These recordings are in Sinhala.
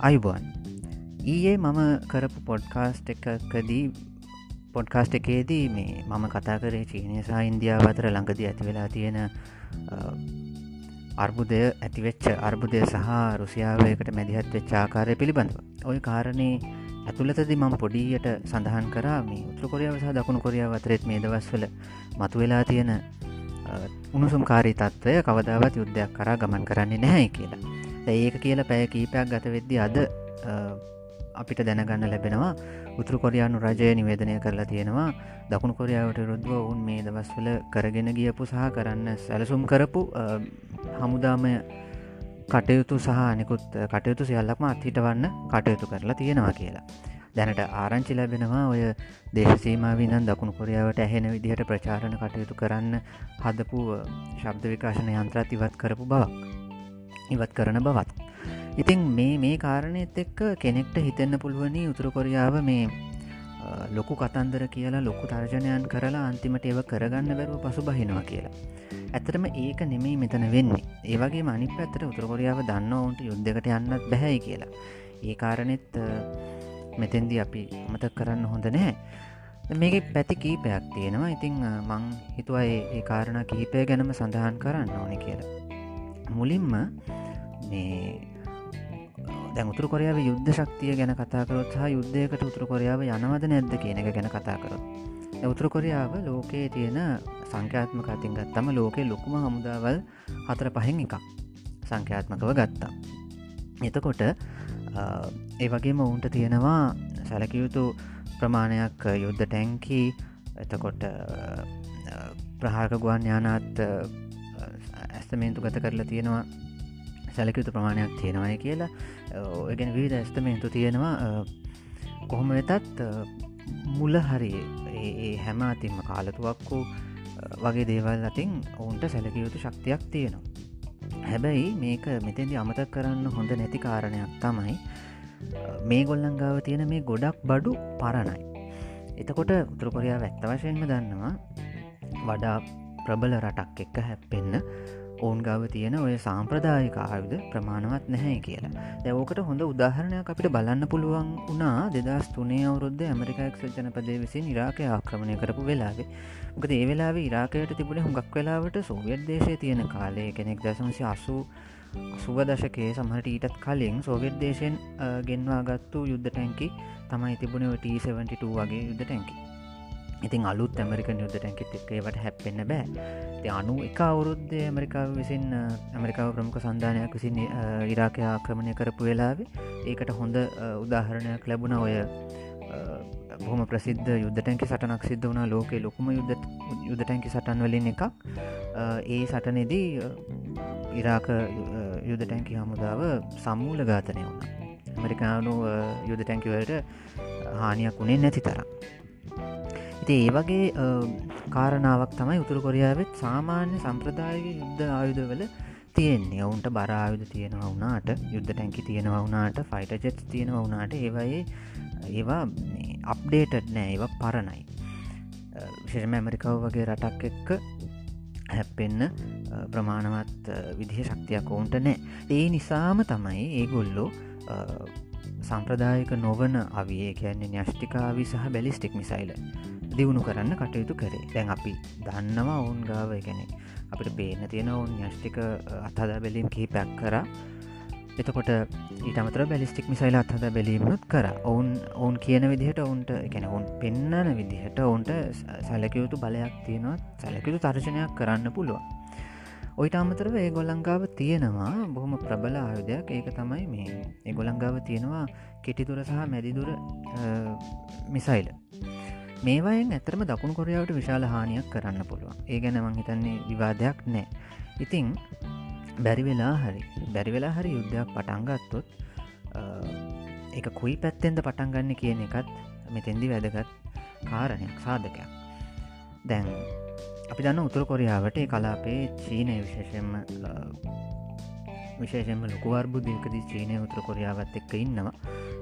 අයිබෝන් ඊයේ මම කරපු පොඩ්කාස්ට් එකකදී පොඩ්කාස්ට් එකේදී මේ මම කතා කරේ චීනය සහ ඉන්දියාව අතර ළඟදී ඇති වෙලා තියෙන අර්බුදය ඇතිවෙච්ච අර්බුදය සහ රුසියාවයකට මැදිහත් වෙච්ච ආකාරය පිළිබඳව. ඔය කාරණය ඇතුළතදි මම පොඩියට සඳහන් කරා මේ උත්‍ර කොරියාව සහ දකුණු කොරියාව අතරෙත් මේ දවස්වල මතු වෙලා තියෙන උණුසුම් කාරී තත්ත්වය කවදාවත් යුද්ධයක් කරා ගමන් කරන්නේ නැහැ කියලා. ඒක කියලා පැය කීපයක් ගත වෙද්දි අද අපිට දැනගන්න ලැබෙනවා. උතුරු කොරයානු රජය නිවේදනය කරලා තියෙනවා. දකුණු කොරියාවට රුද්ව ඔවුන් මේ දවස්වල කරගෙන ගියපු සහ කරන්න සැලසුම් කරපු හමුදාමය කටයුතු සහ නිකුත් කටයුතු සියල්ලක්ම අත්හිටවන්න කටයුතු කරලා තියෙනවා කියලා. දැනට ආරංචි ලැබෙනවා ඔය දේශසීමාවිනන් දකුණු කොරියාවට ඇහෙන විදිහට ප්‍රචාරණ කටයුතු කරන්න හදපු ශබ්ද විකාශන යන්ත්‍රත් ඉවත් කරපු බවක්. ඉවත් කරන බවත්. ඉතින් මේ මේ කාරණයත් එක්ක කෙනෙක්ට හිතෙන්න පුළුවනි උතුරු කොරියාව මේ ලොකු කතන්දර කියලා ලොකු තර්ජනයන් කරලා අන්තිමට ඒව කරගන්න බැරුව පසු බහිනවා කියලා. ඇතරම ඒක නෙමෙයි මෙතන වෙන්නේ ඒවගේ මනි පැත්තට උතුරකොරියාව දන්න ඔවුන්ට යුද්ධකට යන්නත් බැහැයි කියලා. ඒ කාරණෙත් මෙතෙන්දි අපි අමතක් කරන්න හොඳ නැහැ. මේක පැති කීපයක් තියෙනවා ඉතිං මං හිතුවා ඒ කාරණ කිහිපය ගැනම සඳහන් කරන්න ඕනි කියලා. මුලින්ම මේ දැන් උතුර කොරියාව යුද්ධ ශක්තිය ගැන කතාකරොත් සහ යුද්ධයකට උතුර කොරියාව යනවද නැද්ද කියන එක ගැන කතාකරොත් උතුර කොරියාව ලෝකයේ තියෙන සංඛ්‍යාත්මක අතින් ගත්තම ලෝකයේ ලොකුම හමුදාවල් හතර පහෙන් එකක් සංඛ්‍යාත්මකව ගත්තා. එතකොට ඒ වගේම ඔවුන්ට තියෙනවා සැලකයුතු ප්‍රමාණයක් යුද්ධ ටැන්කි එතකොට ප්‍රහාරක ගුවන් යානාත් ඇස්තමේන්තු ගත කරලා තියෙනවා. සැලකයුතු ප්‍රමාණයක් තියෙනවය කියලා. ඔයගෙන විවිධ ඇස්තමේන්තු තියෙනවා. කොහොම වෙතත් මුල හරි ඒ හැම අතින්ම කාලතුවක්කු වගේ දේවල් අතින් ඔවුන්ට සැලකයුතු ශක්තියක් තියෙනවා. හැබැයි මේක මෙතෙදි අමතක් කරන්න හොඳ නැති කාරණයක් තමයි මේ ගොල්ලංගාව තියෙන මේ ගොඩක් බඩු පරණයි. එතකොට උතුරකොරයා වැත්ත වශයෙන්ම දන්නවා වඩා ප්‍රබල රටක් එක්ක හැප්පෙන්න ඔවුන් ගව තියෙන ඔය සාම්ප්‍රදායික ආයුධ ප්‍රමාණවත් නැහැ කියලා. දැවෝකට හොඳ උදාහරණයක් අපිට බලන්න පුළුවන් වනා දෙදස් තුනේ අවුරුද්ධ ඇමරිකාක් ජනපදය විසින් ඉරාකය ආක්‍රමණය කරපු වෙලාවේ. මොකද ඒ වෙලා ඉරාකයට තිබුණ හුඟක් වෙලාවට සෝවියට් දේශය තියෙන කාලය. කෙනෙක් දසමසි අසු සුව දශකයේ සමහට ඊටත් කලින් සෝවියට් දේශයෙන් ගෙන්වා ගත්තු යුද්ධ ටැන්කි තමයි තිබුණ T72 වගේ යුද්ධ ටැන්කි ඉතින් අලුත් ඇමරිකන් යුද්ධ ටැන්කිත් එක්කේවට හැප්පෙන්න්න බෑ. අනු එක අවුරුද්ධ ඇමරිකාව විසින් ඇමරිකාව ප්‍රමුඛ සන්ධානයක් විසින් ඉරාකය ආක්‍රමණය කරපු වෙලාවේ ඒකට හොඳ උදාහරණයක් ලැබුණ ඔය බොහම ප්‍රසිද්ධ යුද්ධ ටැන්කි සටනක් සිද්ධ වනා ලෝකේ ලොකුම යුද්ධ යුද්ධ ටැන්කි සටන් වලින් එකක්. ඒ සටනෙදී ඉරාක යුද්ධ ටැන්කි හමුදාව සම්මූල ඝාතනය වුණ. ඇමරිකානු යුද්ධ ටැන්කිවලට හානියක් වුණේ නැති තරම්. ඉති ඒ වගේ කාරණාවක් තමයි උතුරු කොරියාවත් සාමාන්‍ය සම්ප්‍රදායක යුද්ධ ආයුධවල තියෙන්නේ. ඔවුන්ට බරායුධ තියෙනවා වුණාට යුද්ධ ටැන්කි තියෙනවා වුණාට ෆයිට ජෙට් තියෙනවා වුණාට ඒවයේ ඒවා අප්ඩේටඩ් නෑ ඒවා පරණයි. විශෂම ඇමරිකාව වගේ රටක් එක්ක හැප්පෙන්න ප්‍රමාණවත් විදිහ ශක්තියක් ඔවුන්ට නෑ. ඒ නිසාම තමයි ඒගොල්ලෝ සම්ප්‍රදායක නොවන අවිය කියන්නේ න්‍යෂ්ටිකාවි සහ බැලිස්ටික් මිසයිල දියුණු කරන්න කටයුතු කරේ. දැන් අපි දන්නවා ඔවුන් ගාව ගැනෙ අපිට පේන තියෙන ඔවුන් න්‍යෂ්ටික අත්හදා බැලීම් කිහිපයක් කර. එතකොට ඊටමතර බැලිස්ටික් මිසයිල අත්හද බැලීමනුත් කර. ඔවුන් ඔවුන් කියන විදිහට ඔවුන්ට එකැන ඔවුන් පෙන්න්නන විදිහට ඔවුන්ට සැලකයුතු බලයක් තියෙනවා සැලකිතු තර්ශනයක් කරන්න පුළුවන්. ඔයිට අමතරව ඒ ගොල්ලංගාව තියෙනවා බොහොම ප්‍රබල ආයුධයක්. ඒක තමයි මේ. ඒ ගොළංගාව තියෙනවා කෙටිතුර සහ මැදිදුර මිසයිල. මේවායෙන් ඇතරම දකුණු කොරියාවට විශාල හානියක් කරන්න පුළුවන්. ඒ ගැන මං හිතන්නේ විවාදයක් නෑ. ඉතිං බැරි වෙලා හරි බැරි වෙලා හරි යුද්ධයක් පටන්ගත්තොත් එක කුයි පැත්තෙන්ද පටන්ගන්න කියන එකත් මෙතෙන්දි වැදගත් කාරණයක් සාධකයක්. දැන් අපි දන්න උතුර කොරියාවට කලාපේ චීනය විශේෂෙන්ම විශේෂෙන්ම ලොකුවර්බුද්ධයකදී චීනය උතුර කොරියාවත් එක්ක ඉන්නවා.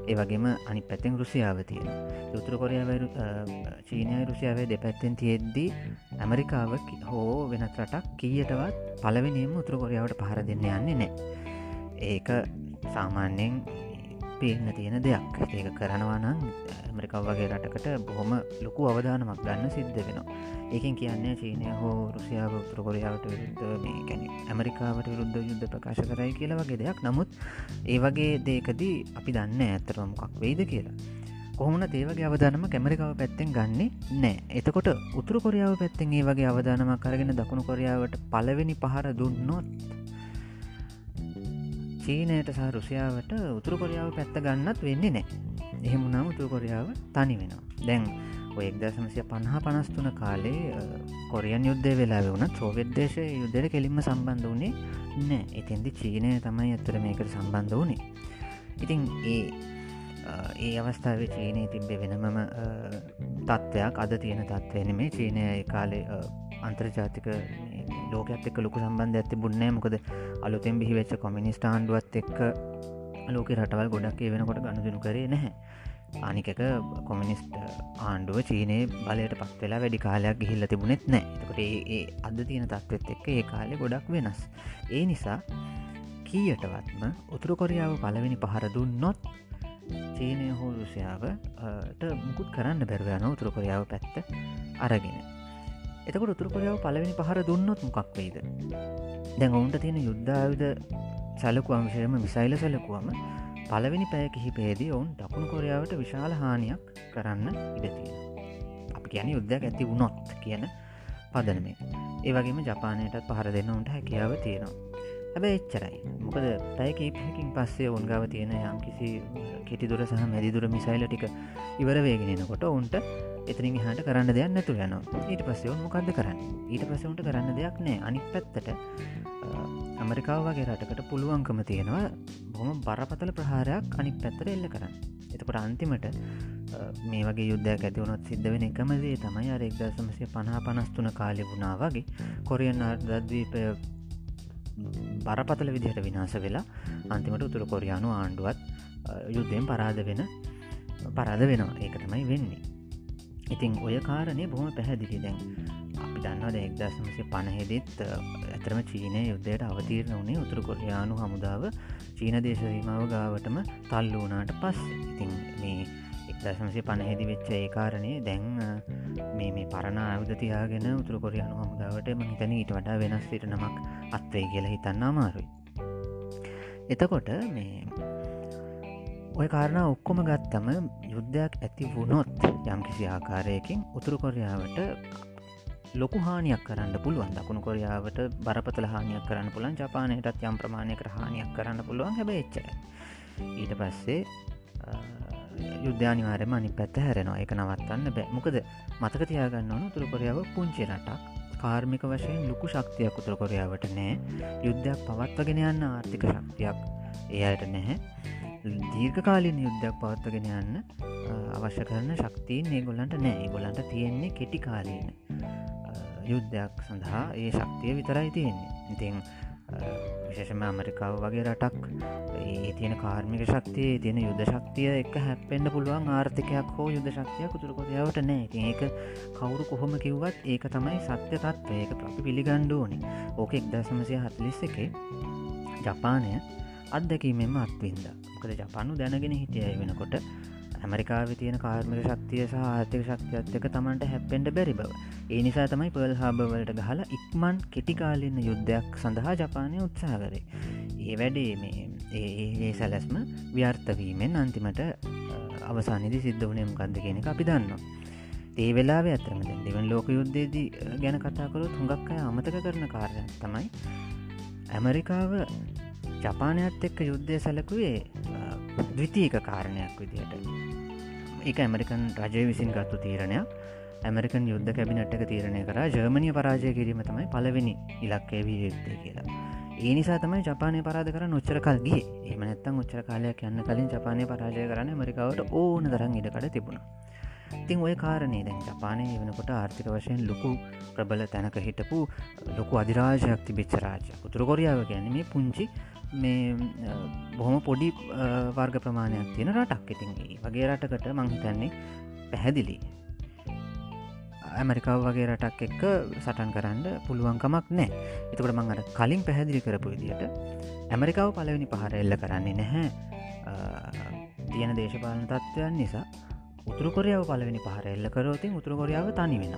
ඒ වගේම අනි පැත්තෙන් රුසියාව තියෙන උතුර කොරියාව චීනය රුසියාවේ දෙපැත්තෙන් තියෙද්දී ඇමරිකාව හෝ වෙනත් රටක් කීයටවත් පලවෙනියම උතුර කොරියාවට පහර දෙන්න යන්නේ නෑ ඒක සාමාන්‍යයෙන් පේන්න තියෙන දෙයක්. ඒක කරනවා නම් ඇමරිකාව වගේ රටකට බොහොම ලොකු අවධානමක් ගන්න සිද්ධ වෙනවා. ඒකින් කියන්නේ චීනය හෝ රුසියාව ප්‍රකොරියාවට විරුද්ධ මේ කැන ඇමරිකාවට විරුද්ධ යුද්ධ ප්‍රකාශ කරයි කියලා වගේ දෙයක්. නමුත් ඒ වගේ දේකදී අපි දන්න ඇතරමකක් වෙයිද කියලා. කොහොමන ඒවගේ අවධානම කැමරිකාව පැත්තෙන් ගන්නේ නෑ එතකොට උතුරු කොරියාව පැත්තෙන් ඒ වගේ අවධානමක් කරගෙන දකුණු කොරියාවට පලවෙනි පහර දුන්නොත් චීනයට සහ රුසියාවට උතුරු කොරියාව පැත්ත ගන්නත් වෙන්නේ නෑ එහෙමුණම් උතුරු කොරියාව තනි වෙනවා. දැන් ඔය එක්දශමසය පණහා පනස්තුන කාලේ කොරියන් යුද්ධය වෙලා වුණත් සෝවෙද්දේශය යුද්ධයට කෙලින්ම සම්බන්ධ වනේ නෑ එතින්දි චීනය තමයි ඇත්තර මේකට සම්බන්ධ වනේ ඉතින් ඒ ඒ අවස්ථාව චීනය තිබ්බේ වෙනමම තත්ත්වයක් අද තියෙන තත්ත්වයන මේ චීනය කාලේ අන්තර්ජාතික ලෝකත් එක් ලොකු සම්බන්ධ ඇති බුන්නෑ මොකද අලුතෙන් බිහි වෙච්ච කොමිනිස්ට ආණ්ඩුවත් එක්ක ලෝක රටවල් ගොඩක් වෙනකොට ගණුදනු කරේ නැහැ. අනිකක කොමිනිස්ට ආණ්ඩුව චීනයේ බලයට පත් වෙලා වැඩි කාලයක් ගිහිල්ල තිබුණෙත් නෑ එතකොට ඒ අද තියෙන තත්ත්වත් එක්ක ඒ කාලෙ ගොඩක් වෙනස්. ඒ නිසා කීයටවත්ම උතුරු කොරියාව පලවෙනි පහර දුන්නොත් චීනය හෝ රුසියාවට මුකුත් කරන්න බැරවයන උතුරු කොරියාව පැත්ත අරගෙන එතකට උතුරු කොරියාව පලවෙනි පහර දුන්නොත් මොකක් වෙයිද? දැන් ඔවුන්ට තියෙන යුද්ධාවිද සැලකු අංශයම මිසයිල සැලකුවම පලවෙනි පැය කිහිපේදී ඔවුන් දකුණු කොරියාවට විශාල හානියක් කරන්න ඉඩතිය අපි කියන යුද්ධයක් ඇති වුණොත් කියන පදනමේ. ඒවගේම ජපානයටත් පහර දෙන්න උන්ට හැකියාව තියෙනවා. හැබැ එච්චරයි. මොකද පැය කීපහකින් පස්සේ ඔන්ගාව තියෙන යම් කිසි කෙටිදුර සහ මැදිදුර මිසයිල ටික ඉවර වේගෙනකොට ඔවුන්ට එතරින් හට කරන්න දෙයක් නැතු යනවා. ඊට පස්සේ ඔවන් මොකක්ද කරන්න? ඊට පසවුන්ට කරන්න දෙයක් නෑ අනික් පැත්තට ඇමරිකාව වගේ රටකට පුළුවන්කම තියෙනවා බොහොම බරපතල ප්‍රහාරයක් අනික් පැත්තට එල්ල කරන්න. එතකොට අන්තිමට මේ වගේ යුද්ධයක් ඇතිවුණොත් සිද්ධ වෙන එකමදේ තමයි අර එක්දසමසය පනා පනස්තුන කාලෙ වුණා වගේ කොරියන් අර්දද්වීපය බරපතල විදිහට විනාස වෙලා අන්තිමට උතුර කොරයානු ආණ්ඩුවත් යුද්ධයෙන් පරාද වෙන පරාද වෙනවා. ඒක තමයි වෙන්නේ. ඉතිං ඔය කාරණය බොහොම පැහැදිලි දැන් අපි දන්නවද එක්දසමසය පණහෙදෙත් ඇතරම චීනය යුද්ධයට අවතීරණ වනේ උතුරු කොරයානු හමුදාව චීන දේශරීමාව ගාවටම තල්ලු වනාට පස් ඉතින් මේ එක්දසමසය පණහෙදි වෙච්ච ඒ කාරණය දැන් මේ මේ පරණ ආයුධ තියාගෙන උතුරු කොරියනු හමුදාවට මහිතන ඊට වඩා වෙනස් සිට නමක් අත්වේ කියලා හිතන්න අමාරුයි. එතකොට මේ ඔය කාරණ ඔක්කොම ගත්තම යුද්ධයක් ඇති වුණොත් යම් කිසි ආකාරයකින් උතුරු කොරියාවට ලොකු හානියක් කරන්න පුළුවන්. දකුණු කොරියාවට බරපතල හානියක් කරන්න පුළන් ජපානයටත් යම් ප්‍රමාණයකට හානියක් කරන්න පුළුවන්. හැබ එච්චර ඊට පස්සේ යුද්ධානිවාරයම අනි පැත්ත හැරෙනවා. එක නවත්තන්න බෑ. මොකද මතක තියාගන්න ඕන තුරකොරියාව පුංචි රටක්. කාර්මික වශයෙන් ලොකු ශක්තියක් උතුර කොරියාවට නෑ. යුද්ධයක් පවත්වගෙන යන්න ආර්ථික ශක්තියක් ඒ අයට නැහැ. දීර්ඝකාලින් යුද්ධයක් පවත්වගෙන යන්න අවශ්‍ය කරන ශක්තිීන් ඒගොල්ලන්ට නෑ. ගොලන්ට තියෙන්නේ කෙටි කාලීන යුද්ධයක් සඳහා ඒ ශක්තිය විතරයි තියෙන්නේ. ඉතින් විශේෂම ඇමරිකාව වගේ රටක්. ඒ තියෙන කාර්මික ශක්තිය තියෙන යුද ශක්තිය එක හැපෙන්න්න පුළුවන් ආර්ථිකයක් හෝ යුද ශක්තිය කුතුරකොතියාවට නෑ. ඒක කවුරු කොහොම කිව්වත් ඒක තමයි සත්‍ය තත්ව ඒක අපි පිළිගණ්ඩෝනි ඕක එක්දසමසය හත්ලිස් එක ජපානය අත්දැකීමෙන්ම අත්වින්ද මොකද ජපානු දැනගෙන හිටියයි වෙනකොට ඇමරිකාව තියෙන කාර්මික ශක්තිය සහ ආර්ථක ශක්තියත් එක තමන්ට හැපෙන්ට බැරි බව. ඒ නිසා තමයි පල් හාබවලට ගහලා ඉක්මන් කෙටිකාලන්න යුද්ධයක් සඳහා ජපානය උත්සාහ කරේ. ඒ වැඩේ මේ ඒ සැලැස්ම ව්‍යර්ථවීමෙන් අන්තිමට අවසානිදි සිද්ධ වනයම් ගන්ද කියෙනෙ අපි දන්නවා. ඒ වෙලා ඇතරම දෙවන් ලෝක යුද්ධයේදී ගැන කතාකරොත් හුඟක් අය අමතක කරන කාරය තමයි ඇමරිකාව ජපානයත් එක්ක යුද්ධය සැලකුවේ ද්විතීක කාරණයක් විදියට එක ඇමරිකන් රජය විසින් ගත්තු තීරණයක්. ඇමරිකන් යුද්ධ කැබිනට්ක තීරණය කර. ජර්මණය පරාජය කිරීම තමයි පලවෙනි ඉලක්කේ වී යුත්තේ කියලා. ඒ නිසා තමයි ජපානය පරාද කර නොච්චර කල්ගේ එම නැත්තන් උච්චර කාලයක් යන්න කලින් ජපානය පරාජය කරන්න මරිකාවට ඕන දරන් ඉඩකට තිබුණ. ඉතින් ඔය කාරණය දැන් ජපානය වෙනකොට ආර්ථික වශයෙන් ලොකු ප්‍රබල තැනක හිටපු ලොකු අධිරාජයක් තිබිච්ච රාජය උතුර කොරියාව ගැන මේ පුංචි මේ බොහොම පොඩි වර්ග ප්‍රමාණයක් තියෙන රටක්. ඉතින්ගේ වගේ රටකට මංහිතන්නේ පැහැදිලි. ඇමරිකාව වගේ රටක් එක්ක සටන් කරන්න පුළුවන්කමක් නෑ එතකට මං අර කලින් පැහැදිලි කරපු විදියට ඇමරිකාව පලවෙනි පහර එල්ල කරන්නේ නැහැ. තියෙන දේශපාලන තත්ත්වයන් නිසා උතුරකොරියාව පලවෙනි පහර එල්ල කරෝතින් උතුරකොරියාව තනි වෙන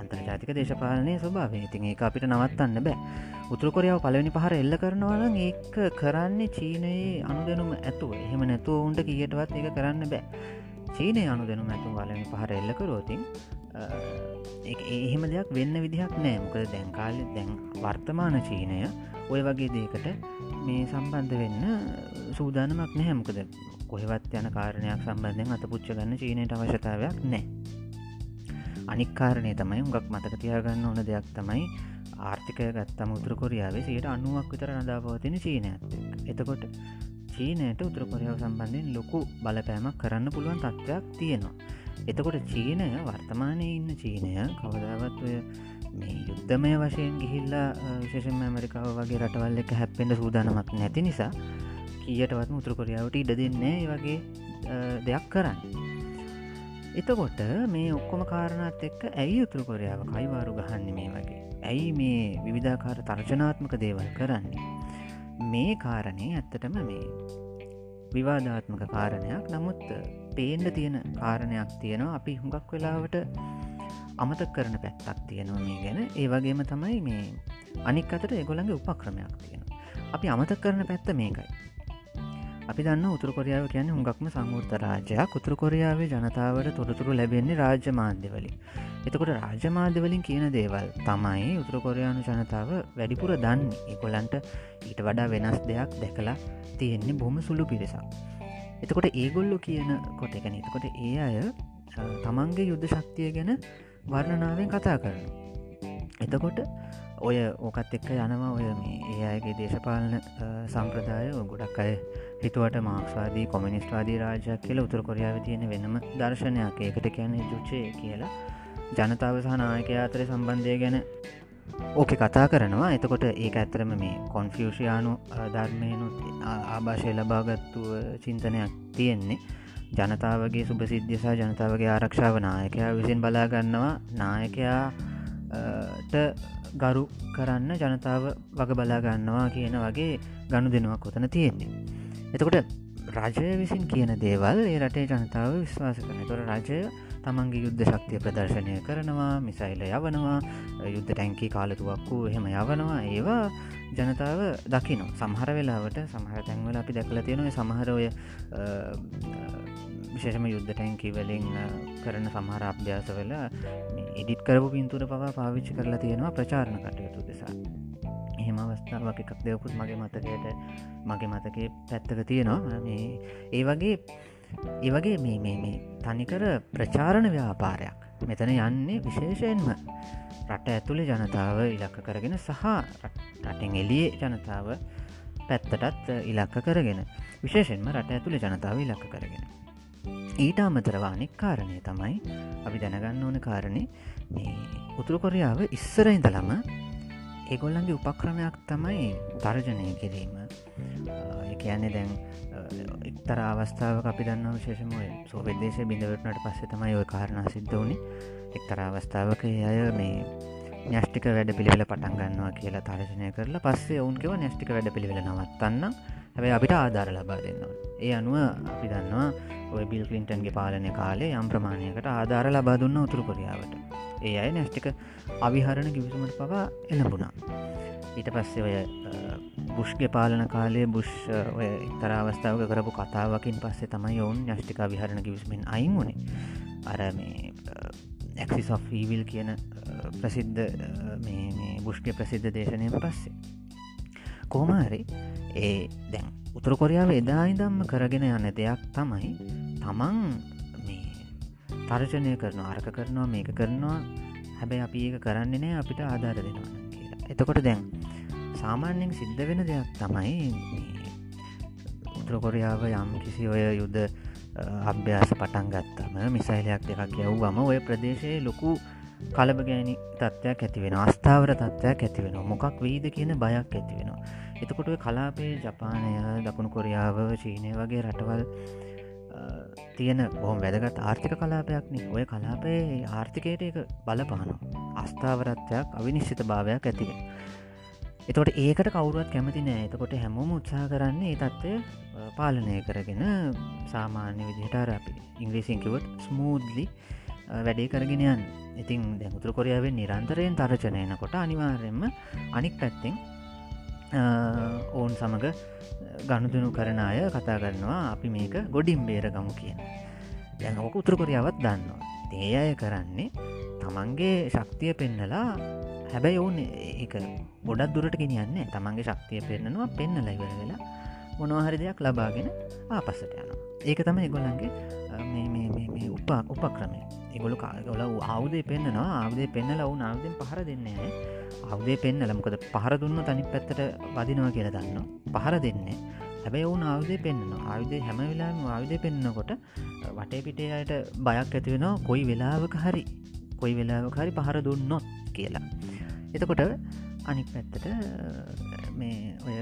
අන්තර්ජාතික දේශපාලනය ස්වභාවේ ඉතින් ඒ අපිට නවත්තන්න බෑ. උතුරකොරියාව පලවෙනි පහර එල්ල කරනවනම් ඒක කරන්නේ චීනයේ අනුදනුම ඇතුව. එහෙම නැතුව උන්ට කියටවත් ඒක කරන්න බෑ. චීනය අනුදනුම ඇතු වලනි පහර එල්ල කරෝතින් එහෙම දෙයක් වෙන්න විදිහක් නෑ. මොකද දැන්කාල දැන් වර්තමාන චීනය ඔය වගේ දේකට මේ සම්බන්ධ වෙන්න සූදානමක් නැහැමකද කොහෙවත් යන කාරණයක් සම්බන්ධයෙන් අත පුච්ච ගන්න චීනයට අවශ්‍යතාවයක් නෑ. අනික්කාරණය තමයි උගක් මතක තියාගන්න ඕන දෙයක් තමයි ආර්ථිකය ගත්තම උතුර කොරියාවේ සයට අනුවක් විතර නදාපවතින චීනයක් එතකොට චීනයට උතුරකොරියාව සම්බන්ධයෙන් ලොකු බලපෑමක් කරන්න පුළුවන් තත්ත්වයක් තියෙනවා. එතකොට චීනය වර්තමානය ඉන්න චීනය කවදාවත් මේ යුද්ධමය වශයෙන් ගිහිල්ලා විශේෂම ඇමරිකාව වගේ රටවල් එක හැප්පෙන්ට සූදානමක් නැති නිසා කියටවත් මුතුරකොරියාවට ඉඩ දෙන්නේ වගේ දෙයක් කරන්න. එතකොට මේ ඔක්කොම කාරණත් එක්ක ඇයි උතුරකොරියාව කයිවාරු ගහන්න මේ වගේ? ඇයි මේ විවිධාකාර තර්ජනාත්මක දේවල් කරන්නේ? මේ කාරණය ඇත්තටම මේ විවාධාත්මක කාරණයක්. නමුත් පේන්ඩ තියෙන කාරණයක් තියෙනවා. අපි හුඟක් වෙලාවට අමතක් කරන පැත්තක් තියෙනවා මේ ගැන. ඒ වගේම තමයි මේ අනික් අතට එගොළඟ උපක්‍රමයක් තියෙනවා. අපි අමතක් කරන පැත්ත මේකයි. අපි දන්න උතුර කොරියාව කියන්නේ හුඟක්ම සංවෘත රාජයක් උතුර කොරියාවේ ජනතාවට තොරතුරු ලැබෙන්නේ රාජ්‍ය මාධ්‍යවලින් එතකොට රාජ්‍ය මාධ්‍යවලින් කියන දේවල් තමයි උතුර කොරයානු ජනතාව වැඩිපුර දන්න. එකොලන්ට ඊට වඩා වෙනස් දෙයක් දැකලා තියෙන්නේ බොහම සුළු පිරිසක්. එතකොට ඒගොල්ලො කියන කොට එක නතකොට ඒ අය තමන්ගේ යුද්ධ ශක්තිය ගැන වර්ණනාවෙන් කතා කරන එතකොට ඔය ඕකත් එක්ක යනවා ඔය මේ ඒ අයගේ දේශපාලන සම්ප්‍රදාය. ගොඩක් අය හිතුවට මාක්ස්වාදී කොමිනිස්ට්වාදී රාජයක් කියලා උතුර කොරියාව තියෙන වෙනම දර්ශනයක්. ඒකට කියන්නේ ජුච්චය කියලා. ජනතාව සහ නායක අතර සම්බන්ධය ගැන ඕක කතා කරනවා. එතකොට ඒක ඇත්තරම මේ කොන්ෆියෂයානු ධර්මයනුත් ආභාෂය ලබාගත්තුව චින්තනයක් තියෙන්නේ. ජනතාවගේ සුභසිද්ධියසා ජනතාවගේ ආරක්ෂාව නායකයා විසින් බලාගන්නවා නායකයාට ගරු කරන්න ජනතාව වග බලාගන්නවා කියන වගේ ගණු දෙනුවක් කොතන තියෙන්නේ. එතකොට රජය විසින් කියන දේවල් ඒ රටේ ජනතාව විශ්වාස කරන. තොර රජය තමන්ගේ යුද්ධ ශක්තිය ප්‍රදර්ශනය කරනවා මිසයිල යවනවා යුද්ධ ටැන්කි කාලතුවක්කු එහෙම යවනවා. ඒවා ජනතාව දකින සමහර වෙලාවට සමහර තැන්වල අපි දැකල තියෙනව සමහරෝය විශේෂම යුද්ධ ටැන්කි වලින් කරන සමහර අභ්‍යාසවල එඩිත් කරපු පින්තුර පවා පාවිච්චි කරලා තියෙනවා ප්‍රචාරණ කටයුතු දෙසා. එහෙම අවස්ථාවක් එකක් දෙවකුත් මගේ මතකයට මගේ මතකේ පැත්තක තියෙනවා. ඒ වගේ ඒවගේ මේ මේ මේ තනිකර ප්‍රචාරණ ව්‍යාපාරයක්. මෙතන යන්නේ විශේෂයෙන්ම රට ඇතුළේ ජනතාව ඉලක්ක කරගෙන සහ රටෙන් එලියේ ජනතාව පැත්තටත් ඉලක්ක කරගෙන විශේෂෙන්ම රට ඇතුළේ ජනතාව ඉලක්ක කරගෙන. ඊට අමතරවානෙක් කාරණය තමයි අපි දැනගන්න ඕන කාරණය මේ උතුරු කොරියාව ඉස්සර ඉඳලම ඒගොල්ලන්ගේ උපක්‍රමයක් තමයි තර්ජනය කිරීම. කියන්නේ දැන් එක්තර අවස්ථාව අපි දන්න විශේෂම සෝපදේශය බිඳවටනට පස්සේ තමයි ඔය කාරණ සිද්ධ වුණේ. එක්තර අවස්ථාවක අය මේ න්‍යෂ්ටික වැඩ පිළිවෙල පටන් ගන්නවා කියලා තර්ශනය කරලා පස්සේ ඔවුන්කව න්‍යෂ්ටික වැඩ පිළිවෙල නවත්තන්න හැබයි අපිට ආධාර ලබා දෙන්නවා ඒ අනුව අපි දන්නවා ඔය බිල් කලින්ටන්ගේ පාලනය කාලේ යම් ප්‍රමාණයකට ආධාර ලබා දුන්න උතුරු කොරියාවට. ඒ අය නැෂ්ටික අවිහරණ කිවිසුමට පවා එළඹුණා. ඊට පස්සේ ඔය බුෂ්ගේ පාලන කාලේ බුෂ් ඔය එක්තර අවස්ථාවක කරපු කතාවකින් පස්සේ තමයි ඔවුන් ඥෂ්ටික විහරණ කිවිස්මෙන් අයින් වුණේ. අර මේ ඇක්සි සොෆීවිල් කියන ප්‍රසිද්ධ බුෂ්ගේ ප්‍රසිද්ධ දේශනය පස්සේ. කෝමහරි ඒ දැන් උතුර කොරියාව එදායිදම්ම කරගෙන යන දෙයක් තමයි තමන් මේ තර්ජනය කරන අර්ක කරනවා මේක කරනවා. හැබැයි අපි ඒක කරන්නේ නෑ අපිට ආධාර දෙනවා කියලා. එතකොට දැන් සාමාන්‍යෙන් සිද්ධ වෙන දෙයක් තමයි උත්‍රකොරියාව යම් කිසි ඔය යුද්ධ අභ්‍යාස පටන් ගත්තම මිසයිලයක් දෙකක් යව්වම ඔය ප්‍රදේශයේ ලොකු කලබ ගෑනි තත්ත්වයක් ඇතිවෙන අස්ථාවර තත්ත්වයක් ඇතිවෙන මොකක් වීද කියන බයක් ඇතිවෙනවා එතකොට කලාපේ ජපානය දකුණු කොරියාව චීනය වගේ රටවල් තියෙන බොහොම වැදගත් ආර්ථික කලාපයක්න. ඔය කලාපේ ආර්ථිකයට එක බලපාන අස්ථාවරත්වයක් අවිනිශ්චිත භාවයක් ඇතිවෙන එතකොට ඒකට කවුරුවත් කැමති නෑ. එතකොට හැමෝම උත්සාහ කරන්නේ ඒ තත්ත්වය පාලනය කරගෙන සාමාන්‍ය විදිහට අපි ඉංග්‍රීසිංකිවත් ස්මූද්ලි වැඩේ කරගෙන යන්න. ඉතින් දැමුතුර කොරියාවෙන් නිරන්තරයෙන් තරචනයනකොට අනිවාර්යෙන්ම අනික් පැත්තෙන් ඔවුන් සමඟ ගණුදනු කරන අය කතා කරනවා අපි මේක ගොඩින් බේර ගමු කියන දැන් ඕක උතුර කොරියාවත් දන්නවා. ඒ අය කරන්නේ තමන්ගේ ශක්තිය පෙන්නලා හැබැයි ඔවුන් ඒක ගොඩක් දුරට ගෙනියන්නේ තමන්ගේ ශක්තිය පෙන්න්නනවා පෙන්න ලයිවර වෙලා මොනවහරි දෙයක් ලබාගෙන ආපස්සට යනවා. ඒක තම එගොලන්ගේ උපා උපක්‍රමය. එගොලු කාගොල අවුදේ පෙන්න්නනවා අවදේ පෙන්නල වුන් අවදෙන් පහර දෙන්නේ අවදේ පෙන්නල මොකද පහර දුන්න තනි පැත්තට වදිනවා කියලා දන්න පහර දෙන්නේ හැබැයි ඔවුන් ආයුදේ පෙන්න්න ආයුදේ හැම වෙලාම ආයුදය පෙන්න්නකොට වටේ පිටේ අයට බයක් ඇතිවෙනවා කොයි වෙලාවක හරි කොයි වෙලාවක හරි පහර දුන්නොත් කියලා. එතකොට අනික් පැත්තට මේ ඔය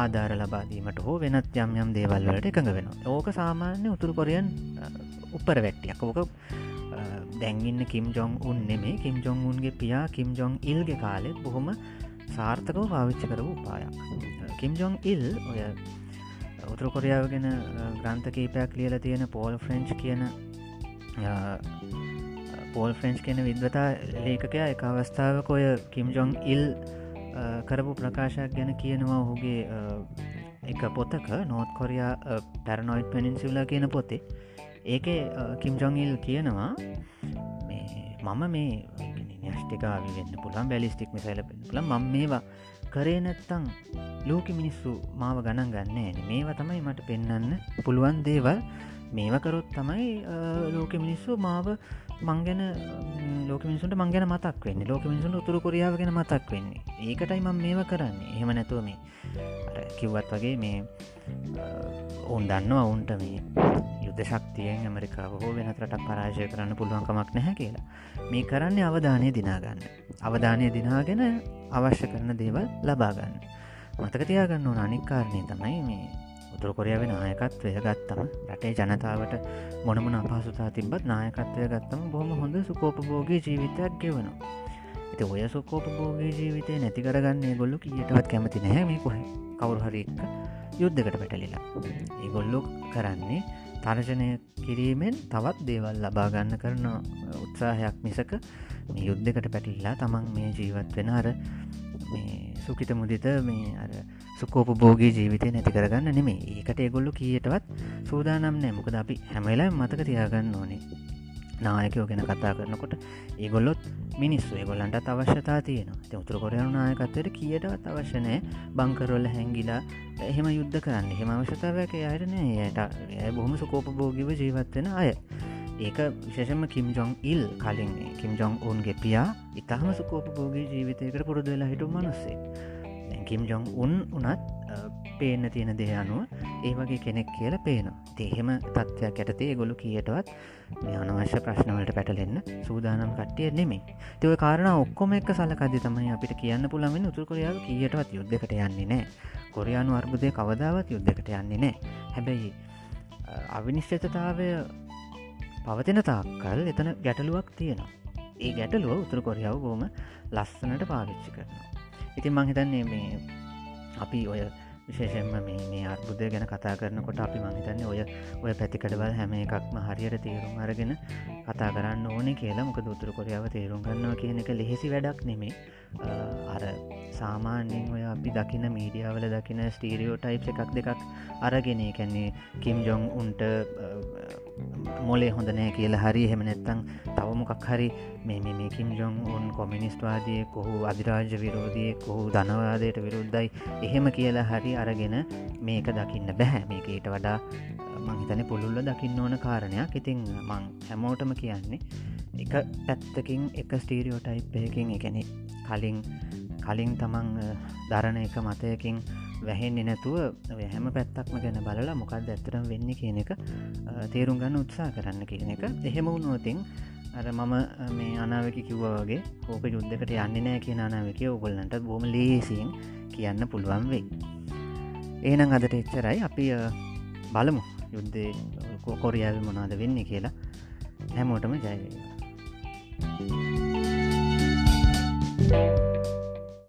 ආධාර ලබාදීමට හෝ වෙනත් යම් යම් දේවල්වලට එකඟ වෙන ඕක සාමාන්‍ය උතුරු කොරියන් උපර වැට්ටියක්. ඕක දැන්ගන්න කිම් ජොන් උන් නෙමේ කිම් ජොන් උන්ගේ පියා කිම් ජොන් ඉල්ගේ කාලෙත් බොහොම සාර්ථකව පාවිච්ච කරව උපායක්. කිම් ජොන් ඉල් ඔය උතුරු කොරියාව ගෙන ග්‍රන්ථ කීපයක් ලියල තියෙන පෝල් ෆ්‍රෙන්ච් කියන පෝල් ෆ්‍රෙන්ච් කියන විද්වතා ලේකකයා එක අවස්ථාවක ඔය කිම් ජොන් ඉල් කරපු ප්‍රකාශයක් ගැන කියනවා. ඔහුගේ එක පොතක නෝත් කොරයා පැරනොයිට් පනින්සිල්ලා කියන පොතේ. ඒක කිම්ජොන්ඉල් කියනවා මම මේ න්‍යෂ්ටිකාවි වෙන්න පුළන් බැලිස්ටික් මිසයිල පුල මං මේවා කරේ නැත්තං ලෝක මිනිස්සු මාව ගණන් ගන්නේ මේවා තමයි මට පෙන්න්න පුළුවන් දේවල්. මේවකරොත් තමයි ලෝක මිනිස්සු මාව මංගැන ලෝක මිනිසුන්ට මංගැන මතක් වෙන්න. ලෝක මිනිසුන් උතුරු කොරියාව ගැන මතක් වෙන්නේ. ඒකටයි මම මේව කරන්නේ. එහෙම නැතුව මේ කිව්වත් වගේ මේ ඔවුන් දන්නවා ඔවුන්ට මේ යුද්ධ ශක්තියෙන් ඇමරිකාව හෝ වෙනත් රටක් පරාජය කරන්න පුළුවන්කමක් නැහැ කියලා. මේ කරන්නේ අවධානය දිනාගන්න අවධානය දිනාගෙන අවශ්‍ය කරන දේවල් ලබාගන්න මතකතියාගන්න ඕන අනික්කාරණය තමයි මේ උතුරකොරියාව නායකත්වය ගත්තම. රටේ ජනතාවට මොනමන අපහසුතා තිබත් නායකත්වය ගත්තම බොහම හොඳ සුකෝපභෝගී ජීවිතයක් ගෙවනවා. ඇති ඔය සුකෝපභෝගී ජීවිතය නැති කරගන්නේ ගොල්ලු කියටවත් කැමති නැහැ මේ කොහ. කවුරු හරික්ක යුද්ධකට පැටලිලා. ඒගොල්ලො කරන්නේ තර්ජනය කිරීමෙන් තවත් දේවල් ලබාගන්න කරන උත්සාහයක් මිසක මේ යුද්ධකට පැටිල්ලා තමන් මේ ජීවත් වෙන අර මේ සුකිත මුදිත මේ අර සුකෝපභෝගී ජීවිතය නැති කරගන්න නෙමේ ඒකට ඒගොල්ලු කියටවත් සූදානම් නෑ මොකද අපි හැමලා මතක තියාගන්න ඕනේ. නායකයෝ ගැන කතා කරනකොට ඒගොල්ලොත් මිනිස්සු. ඒගොල්ලන්ට අවශ්‍යතා තියෙනවා. උතුර කොරයනු නායකත්වයට කියටවත් අවශ්‍යනෑ බංකරොල්ල හැංගිලා එහෙම යුද්ධ කරන්න. එහෙම අවශ්‍යතාවක අයටන යට බොහොම සුකෝපභෝගිව ජීවත්වෙන අය. ඒක විශේෂම කිම් ජොන් ඉල් කලින්. කිම් ජොන් ඔවුන්ගේ පියා. ඉතාහම සුකෝපභෝගී ජීවිතයකට පුරුදු වෙලා හිටු මනස්සේ. කිම් ජොන් උන් උනත් පේන තියෙන දෙය අනුව ඒ වගේ කෙනෙක් කියල පේනවා. දේහෙම තත්ත්වයක් ඇතේ ගොලු කියටවත් මේ අනවශ්‍ය ප්‍රශ්නවලට පැටලෙන්න සූදානම් කට්ටිය නෙමේ තව කාරණ ඔක්කොම එක් සලකද තමයි අපිට කියන්න පුළමෙන් උතුරකොරයාව කියටවත් යුද්ධකට යන්නේ නෑ. කොරයානු අර්බුදය කවදාවත් යුද්ධකට යන්නේ නෑ. හැබැයි අවිනිශ්චතතාවය පවතින තාක්කල් එතන ගැටලුවක් තියෙනවා. ඒ ගැටලුව උතුර කොරියාව බෝම ලස්සනට පාවිච්චි කරනවා. ඉතින් මංහිතන්නේ මේ අපි ඔය විශේෂෙන්ම මේ අර්බුදය ගැන කතා කරනකොට අපි මහිතන්නේ ඔය ඔය පැතිකඩවල් හැම එකක්ම හරියට තේරුම් අරගෙන කතා කරන්න ඕනේ කියලා. මොක දුතුර කොරියාව තේරුම් ගන්නවා කියන එක ලෙහෙසි වැඩක් නෙමේ අර සාමාන්‍යෙන් ඔය අපි දකින මීඩියාවල දකින ස්ටීරියෝ ටයිප් එකක් දෙකක් අරගෙන කැන්නේ කිම් ජොන් උන්ට මොලේ හොඳ නෑ කියලා හරි. එහෙම නැත්තං තවමොකක් හරි මේ මේ කිම් ජොන් උන් කොමිනිස්ටවාදය කොහු අධිරාජ විරෝධය කොහු ධනවාදයට විරුද්ධයි. එහෙම කියලා හරි අරගෙන මේක දකින්න බැහැ මේක ඊට වඩා මංහිතන පුළුල්ල දකින්න ඕන කාරණයක්. ඉතිං මං හැමෝටම කියන්නේ එක පැත්තකින් එක ස්ටීරියෝටයිප්යකින් එකනෙ කලින් කලින් තමන් දරණ එක මතයකින් වැහෙන්නේ නැතුව හැම පැත්තක්ම ගැන බලලා මොකක්ද ඇත්තරම් වෙන්න කියන එක තේරුම් ගන්න උත්සා කරන්න කියන එක. එහෙම වුණුවතින් අර මම මේ අනාවක කිව්ව වගේ ඕක යුද්ධකට යන්නේ නෑ කියන අනාවක ඔගොල්ලන්ට බොම ලේසින් කියන්න පුළුවන් වෙයි. ඒනම් අදට එච්චරයි. අපි බලමු යුද්ධය කොරියාව මොනාද වෙන්නේ කියලා. හැමෝටම ජයවේවා Thank you.